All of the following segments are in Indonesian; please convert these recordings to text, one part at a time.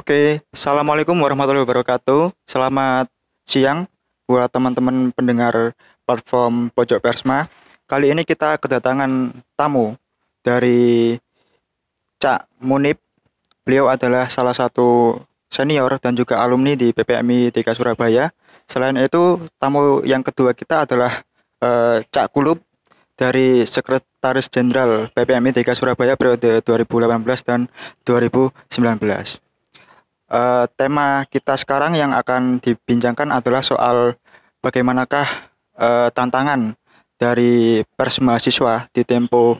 Oke, Assalamualaikum warahmatullahi wabarakatuh. Selamat siang buat teman-teman pendengar platform Pojok Persma. Kali ini kita kedatangan tamu dari Cak Munib. Beliau adalah salah satu senior dan juga alumni di PPMI TK Surabaya. Selain itu, tamu yang kedua kita adalah eh, Cak Kulub dari Sekretaris Jenderal PPMI TK Surabaya periode 2018 dan 2019. Eh, tema kita sekarang yang akan dibincangkan adalah soal bagaimanakah eh, tantangan dari pers mahasiswa di tempo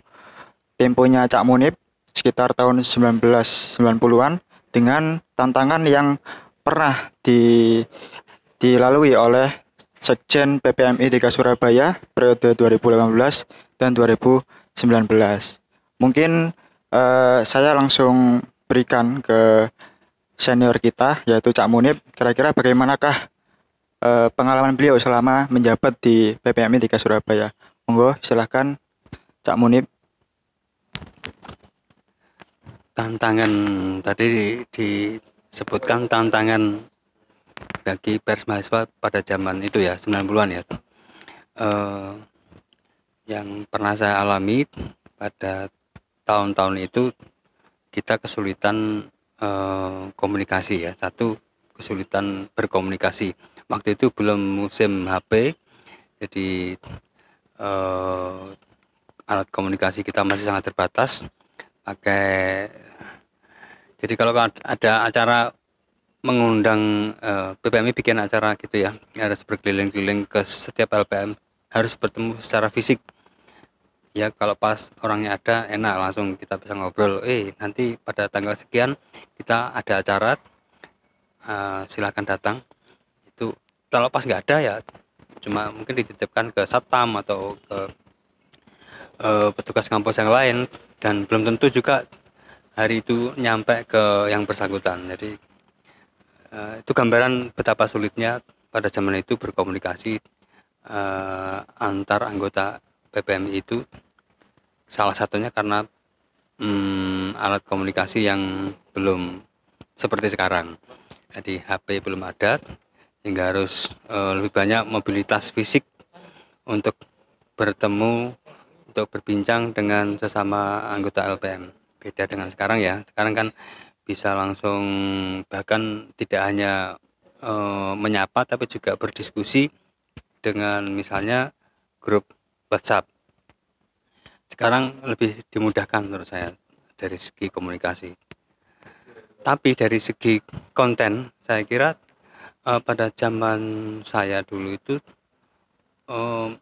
temponya Cak Munib sekitar tahun 1990-an dengan tantangan yang pernah di, dilalui oleh Sekjen PPMI DKI Surabaya periode 2018 dan 2019. Mungkin eh, saya langsung berikan ke senior kita yaitu Cak Munib kira-kira bagaimanakah eh, pengalaman beliau selama menjabat di PPMI 3 Surabaya? Monggo silahkan Cak Munib. Tantangan tadi disebutkan tantangan bagi pers mahasiswa pada zaman itu ya 90-an ya. Eh, yang pernah saya alami pada tahun-tahun itu kita kesulitan Eh, komunikasi ya. Satu kesulitan berkomunikasi. Waktu itu belum musim HP jadi eh, alat komunikasi kita masih sangat terbatas. Pakai jadi kalau ada acara mengundang eh, PPMI bikin acara gitu ya. Harus berkeliling-keliling ke setiap LPM harus bertemu secara fisik ya kalau pas orangnya ada enak langsung kita bisa ngobrol. Eh nanti pada tanggal sekian kita ada acara uh, silakan datang. Itu kalau pas nggak ada ya cuma mungkin dititipkan ke satpam atau ke uh, petugas kampus yang lain. Dan belum tentu juga hari itu nyampe ke yang bersangkutan. Jadi uh, itu gambaran betapa sulitnya pada zaman itu berkomunikasi uh, antar anggota PPMI itu salah satunya karena hmm, alat komunikasi yang belum seperti sekarang. Jadi HP belum ada sehingga harus e, lebih banyak mobilitas fisik untuk bertemu untuk berbincang dengan sesama anggota LPM beda dengan sekarang ya. Sekarang kan bisa langsung bahkan tidak hanya e, menyapa tapi juga berdiskusi dengan misalnya grup WhatsApp. Sekarang lebih dimudahkan menurut saya dari segi komunikasi. Tapi dari segi konten saya kira uh, pada zaman saya dulu itu uh,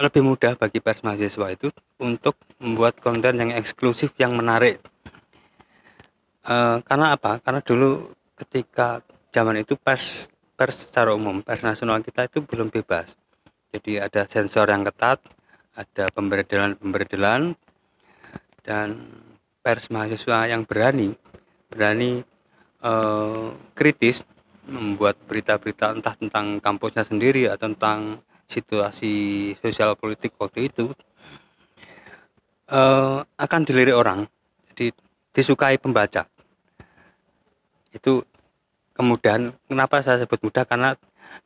lebih mudah bagi pers mahasiswa itu untuk membuat konten yang eksklusif yang menarik. Uh, karena apa? Karena dulu ketika zaman itu pers pers secara umum pers nasional kita itu belum bebas. Jadi ada sensor yang ketat ada pemberdelan-pemberdelan dan pers mahasiswa yang berani berani eh, kritis membuat berita-berita entah tentang kampusnya sendiri atau tentang situasi sosial politik waktu itu eh, akan dilirik orang jadi disukai pembaca. Itu kemudian kenapa saya sebut mudah? Karena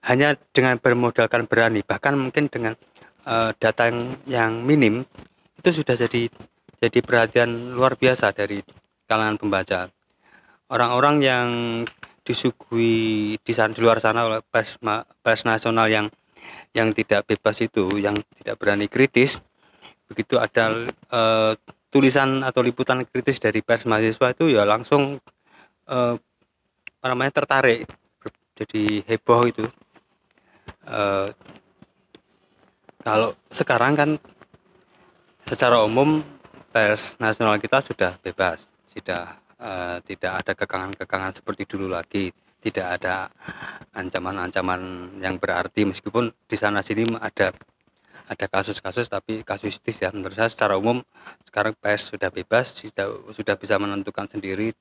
hanya dengan bermodalkan berani bahkan mungkin dengan uh, data yang, yang minim itu sudah jadi jadi perhatian luar biasa dari kalangan pembaca. Orang-orang yang disuguhi di, sana, di luar sana oleh pers, pers nasional yang yang tidak bebas itu, yang tidak berani kritis, begitu ada uh, tulisan atau liputan kritis dari pers mahasiswa itu ya langsung uh, apa namanya tertarik, jadi heboh itu. Uh, kalau sekarang kan secara umum pers nasional kita sudah bebas tidak uh, tidak ada kekangan-kekangan seperti dulu lagi tidak ada ancaman-ancaman yang berarti. Meskipun di sana sini ada ada kasus-kasus tapi kasuistis ya. Menurut saya secara umum sekarang pers sudah bebas sudah sudah bisa menentukan sendiri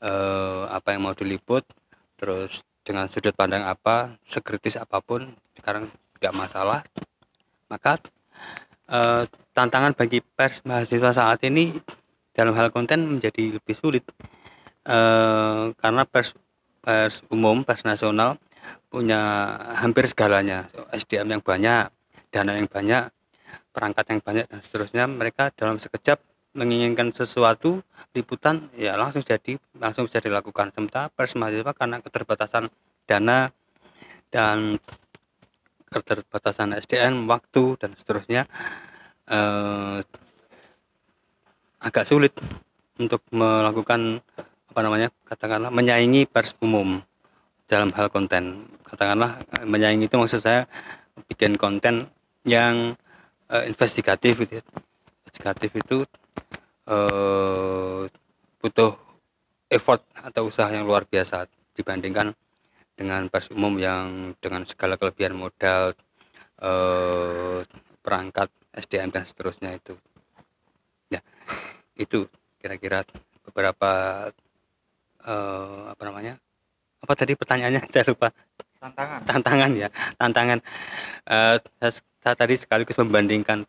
uh, apa yang mau diliput terus dengan sudut pandang apa sekritis apa pun sekarang tidak masalah maka eh, tantangan bagi pers mahasiswa saat ini dalam hal konten menjadi lebih sulit. Eh, karena pers pers umum, pers nasional punya hampir segalanya, SDM yang banyak, dana yang banyak, perangkat yang banyak dan seterusnya. Mereka dalam sekejap menginginkan sesuatu liputan ya langsung jadi langsung bisa dilakukan. Sementara pers mahasiswa karena keterbatasan dana dan keterbatasan SDN waktu dan seterusnya eh, agak sulit untuk melakukan apa namanya katakanlah menyaingi pers umum dalam hal konten katakanlah menyaingi itu maksud saya bikin konten yang eh, investigatif gitu ya. investigatif itu eh, butuh effort atau usaha yang luar biasa dibandingkan dengan pers umum yang dengan segala kelebihan modal eh, perangkat SDM dan seterusnya itu. Ya itu kira-kira beberapa eh, apa namanya? Apa tadi pertanyaannya? Saya lupa. Tantangan. Tantangan ya tantangan. Eh, saya, saya tadi sekaligus membandingkan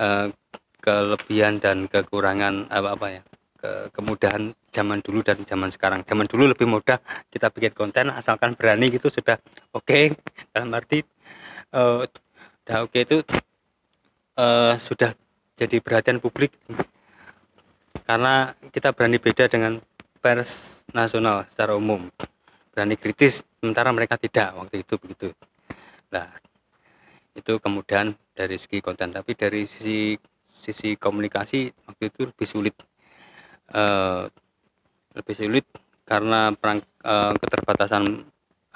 eh, kelebihan dan kekurangan apa apa ya ke kemudahan zaman dulu dan zaman sekarang. Zaman dulu lebih mudah kita bikin konten asalkan berani gitu sudah oke. Dalam arti eh udah oke itu eh, sudah jadi perhatian publik. Karena kita berani beda dengan pers nasional secara umum. Berani kritis sementara mereka tidak waktu itu begitu. Nah itu kemudian dari segi konten. Tapi dari sisi sisi komunikasi waktu itu lebih sulit eh, lebih sulit karena perang eh, keterbatasan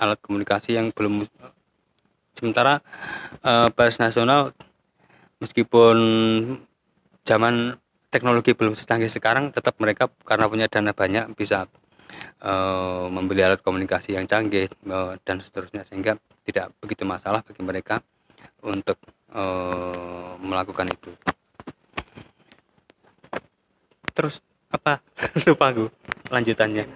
alat komunikasi yang belum sementara eh, pers nasional meskipun zaman teknologi belum secanggih sekarang tetap mereka karena punya dana banyak bisa eh, membeli alat komunikasi yang canggih eh, dan seterusnya sehingga tidak begitu masalah bagi mereka untuk eh, melakukan itu. Terus apa lupa aku lanjutannya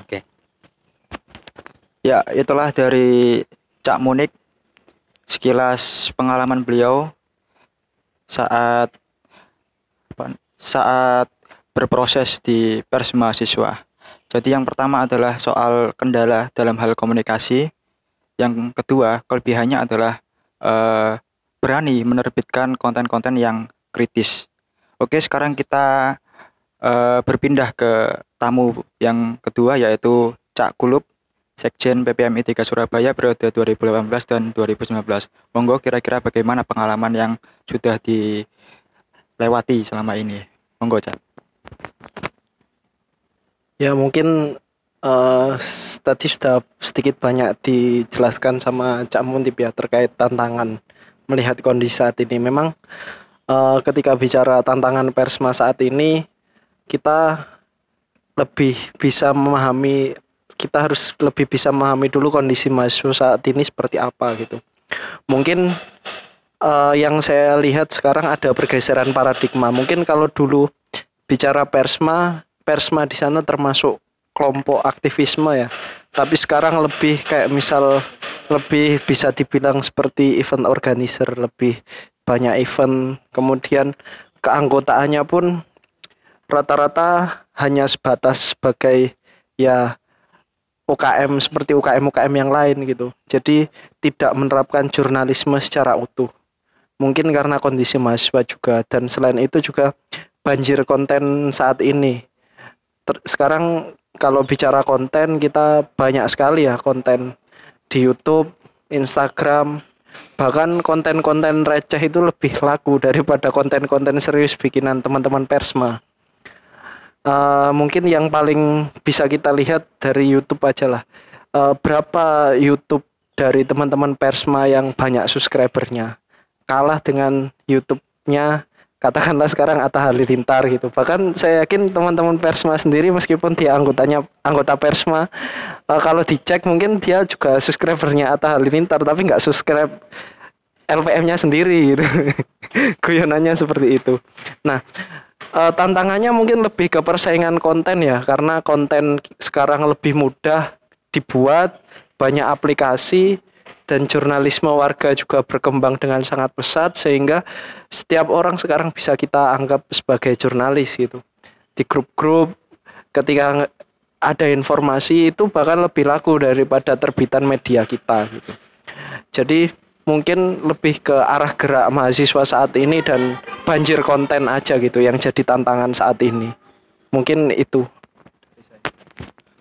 oke Ya, itulah dari Cak Munik sekilas pengalaman beliau saat saat berproses di pers mahasiswa. Jadi yang pertama adalah soal kendala dalam hal komunikasi. Yang kedua, kelebihannya adalah eh, berani menerbitkan konten-konten yang kritis. Oke, sekarang kita eh, berpindah ke tamu yang kedua yaitu Cak Kulup Sekjen PPMI 3 Surabaya periode 2018 dan 2019. Monggo kira-kira bagaimana pengalaman yang sudah dilewati selama ini? Monggo, Cak. Ya mungkin s- tadi sudah sedikit banyak dijelaskan sama Cak Muntip ya terkait tantangan melihat kondisi saat ini. Memang eh, ketika bicara tantangan persma saat ini kita lebih bisa memahami kita harus lebih bisa memahami dulu kondisi mahasiswa saat ini seperti apa gitu. Mungkin eh, yang saya lihat sekarang ada pergeseran paradigma. Mungkin kalau dulu bicara persma, persma di sana termasuk kelompok aktivisme ya. Tapi sekarang lebih kayak misal lebih bisa dibilang seperti event organizer, lebih banyak event. Kemudian keanggotaannya pun rata-rata hanya sebatas sebagai ya UKM seperti UKM-UKM yang lain gitu. Jadi tidak menerapkan jurnalisme secara utuh. Mungkin karena kondisi mahasiswa juga dan selain itu juga banjir konten saat ini. Ter- sekarang kalau bicara konten kita banyak sekali ya konten di YouTube, Instagram, bahkan konten-konten receh itu lebih laku daripada konten-konten serius bikinan teman-teman Persma. Eh, mungkin yang paling bisa kita lihat dari YouTube aja lah. Eh, berapa YouTube dari teman-teman Persma yang banyak subscribernya kalah dengan YouTube-nya katakanlah sekarang Atta Halilintar gitu. Bahkan saya yakin teman-teman Persma sendiri meskipun dia anggotanya anggota Persma eh, kalau dicek mungkin dia juga subscribernya Atta Halilintar tapi nggak subscribe LPM-nya sendiri gitu. Guyonannya seperti itu. Nah, eh, tantangannya mungkin lebih ke persaingan konten ya karena konten sekarang lebih mudah dibuat, banyak aplikasi dan jurnalisme warga juga berkembang dengan sangat pesat sehingga setiap orang sekarang bisa kita anggap sebagai jurnalis gitu. di grup-grup ketika ada informasi itu bahkan lebih laku daripada terbitan media kita gitu. Jadi mungkin lebih ke arah gerak mahasiswa saat ini dan banjir konten aja gitu yang jadi tantangan saat ini. Mungkin itu.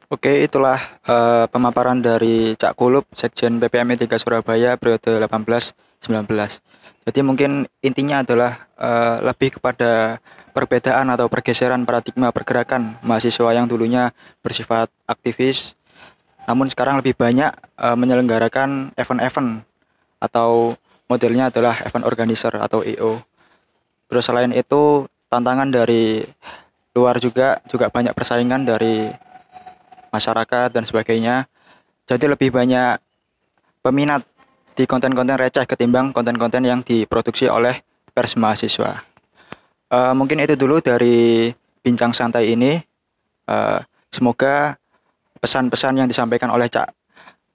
Oke, itulah uh, pemaparan dari Cak Kulup, Sekjen PPMI 3 Surabaya periode 18-19. Jadi mungkin intinya adalah uh, lebih kepada perbedaan atau pergeseran paradigma pergerakan mahasiswa yang dulunya bersifat aktivis, namun sekarang lebih banyak uh, menyelenggarakan event-event atau modelnya adalah event organizer atau EO. Terus selain itu tantangan dari luar juga juga banyak persaingan dari masyarakat dan sebagainya. Jadi lebih banyak peminat di konten-konten receh ketimbang konten-konten yang diproduksi oleh pers mahasiswa. Uh, mungkin itu dulu dari bincang santai ini. Uh, semoga pesan-pesan yang disampaikan oleh Cak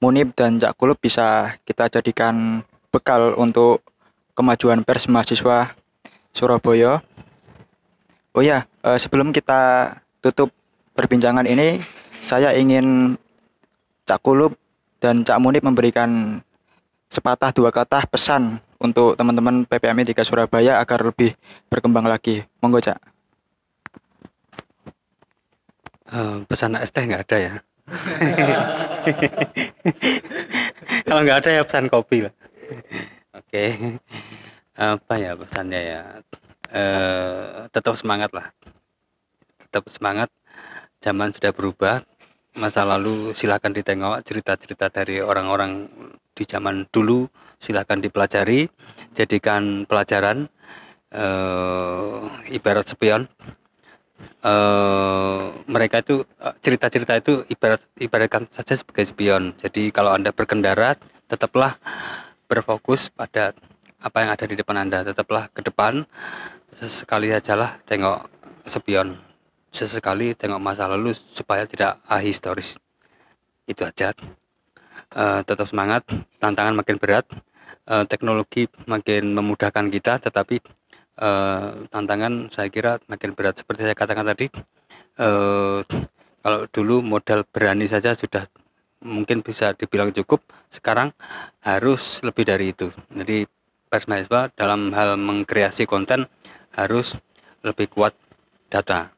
Munib dan Cak Kulub bisa kita jadikan bekal untuk kemajuan pers mahasiswa Surabaya. Oh ya, eh, sebelum kita tutup perbincangan ini, saya ingin Cak Kulub dan Cak Munib memberikan sepatah dua kata pesan untuk teman-teman PPMI 3 Surabaya agar lebih berkembang lagi. Monggo, Cak. Uh, pesan ST nggak ada ya. Kalau nggak ada ya pesan kopi lah. Oke. Apa ya pesannya ya? Eh, tetap semangat lah. Tetap semangat. Zaman sudah berubah. Masa lalu silahkan ditengok cerita-cerita dari orang-orang di zaman dulu silahkan dipelajari jadikan pelajaran eh, ibarat spion uh, mereka itu uh, cerita-cerita itu ibarat ibaratkan saja sebagai spion. Jadi kalau Anda berkendara tetaplah berfokus pada apa yang ada di depan Anda. Tetaplah ke depan sesekali sajalah tengok spion. Sesekali tengok masa lalu supaya tidak ahistoris. Itu aja. Uh, tetap semangat, tantangan makin berat, uh, teknologi makin memudahkan kita, tetapi uh, tantangan saya kira makin berat seperti saya katakan tadi uh, kalau dulu modal berani saja sudah mungkin bisa dibilang cukup sekarang harus lebih dari itu jadi pers mahasiswa dalam hal mengkreasi konten harus lebih kuat data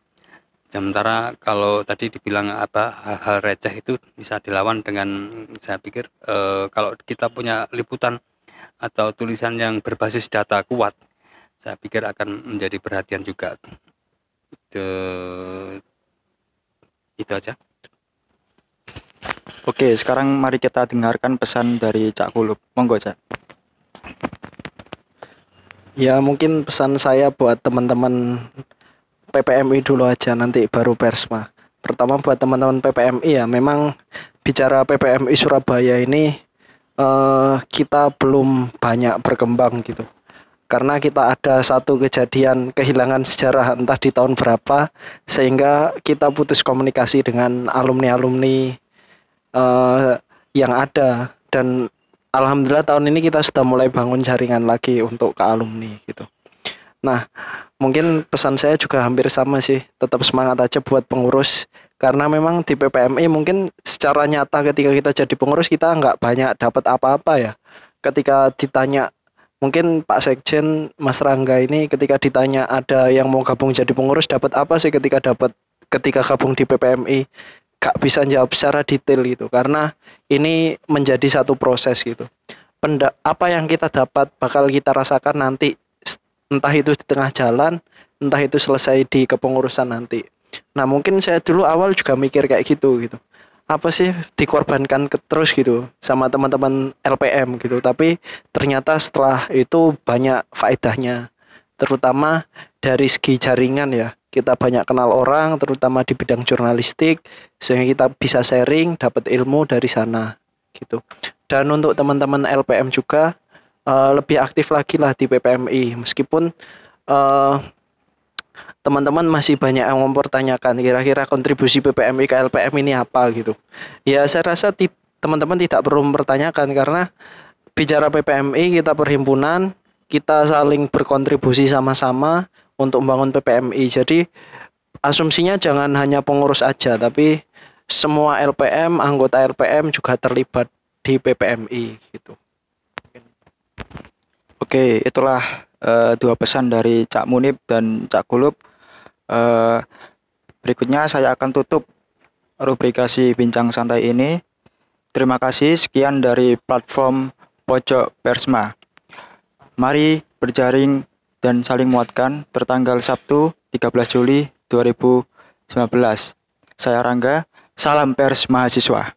sementara kalau tadi dibilang apa hal-hal receh itu bisa dilawan dengan saya pikir e, kalau kita punya liputan atau tulisan yang berbasis data kuat saya pikir akan menjadi perhatian juga itu, itu aja Oke, sekarang mari kita dengarkan pesan dari Cak Kulub. Monggo, Cak. Ya, mungkin pesan saya buat teman-teman PPMI dulu aja nanti baru Persma. Pertama buat teman-teman PPMI ya, memang bicara PPMI Surabaya ini uh, kita belum banyak berkembang gitu karena kita ada satu kejadian kehilangan sejarah entah di tahun berapa sehingga kita putus komunikasi dengan alumni-alumni uh, yang ada dan alhamdulillah tahun ini kita sudah mulai bangun jaringan lagi untuk ke alumni gitu. Nah, mungkin pesan saya juga hampir sama sih, tetap semangat aja buat pengurus. Karena memang di PPMI mungkin secara nyata ketika kita jadi pengurus kita nggak banyak dapat apa-apa ya. Ketika ditanya mungkin Pak Sekjen Mas Rangga ini ketika ditanya ada yang mau gabung jadi pengurus dapat apa sih ketika dapat ketika gabung di PPMI gak bisa jawab secara detail gitu. Karena ini menjadi satu proses gitu. Penda, apa yang kita dapat bakal kita rasakan nanti entah itu di tengah jalan entah itu selesai di kepengurusan nanti. Nah mungkin saya dulu awal juga mikir kayak gitu gitu. Apa sih dikorbankan ke, terus gitu sama teman-teman LPM gitu. Tapi ternyata setelah itu banyak faedahnya. Terutama dari segi jaringan ya. Kita banyak kenal orang terutama di bidang jurnalistik sehingga kita bisa sharing dapat ilmu dari sana gitu. Dan untuk teman-teman LPM juga uh, lebih aktif lagi lah di PPMI meskipun uh, teman-teman masih banyak yang mempertanyakan kira-kira kontribusi PPMI ke LPM ini apa gitu. Ya saya rasa teman-teman tidak perlu mempertanyakan karena bicara PPMI kita perhimpunan, kita saling berkontribusi sama-sama untuk membangun PPMI. Jadi asumsinya jangan hanya pengurus aja tapi semua LPM anggota LPM juga terlibat di PPMI gitu Oke, itulah eh, dua pesan dari Cak Munib dan Cak Gulup. Eh, berikutnya saya akan tutup rubrikasi bincang santai ini. Terima kasih sekian dari platform Pojok Persma. Mari berjaring dan saling muatkan tertanggal Sabtu 13 Juli 2019. Saya Rangga, salam pers mahasiswa.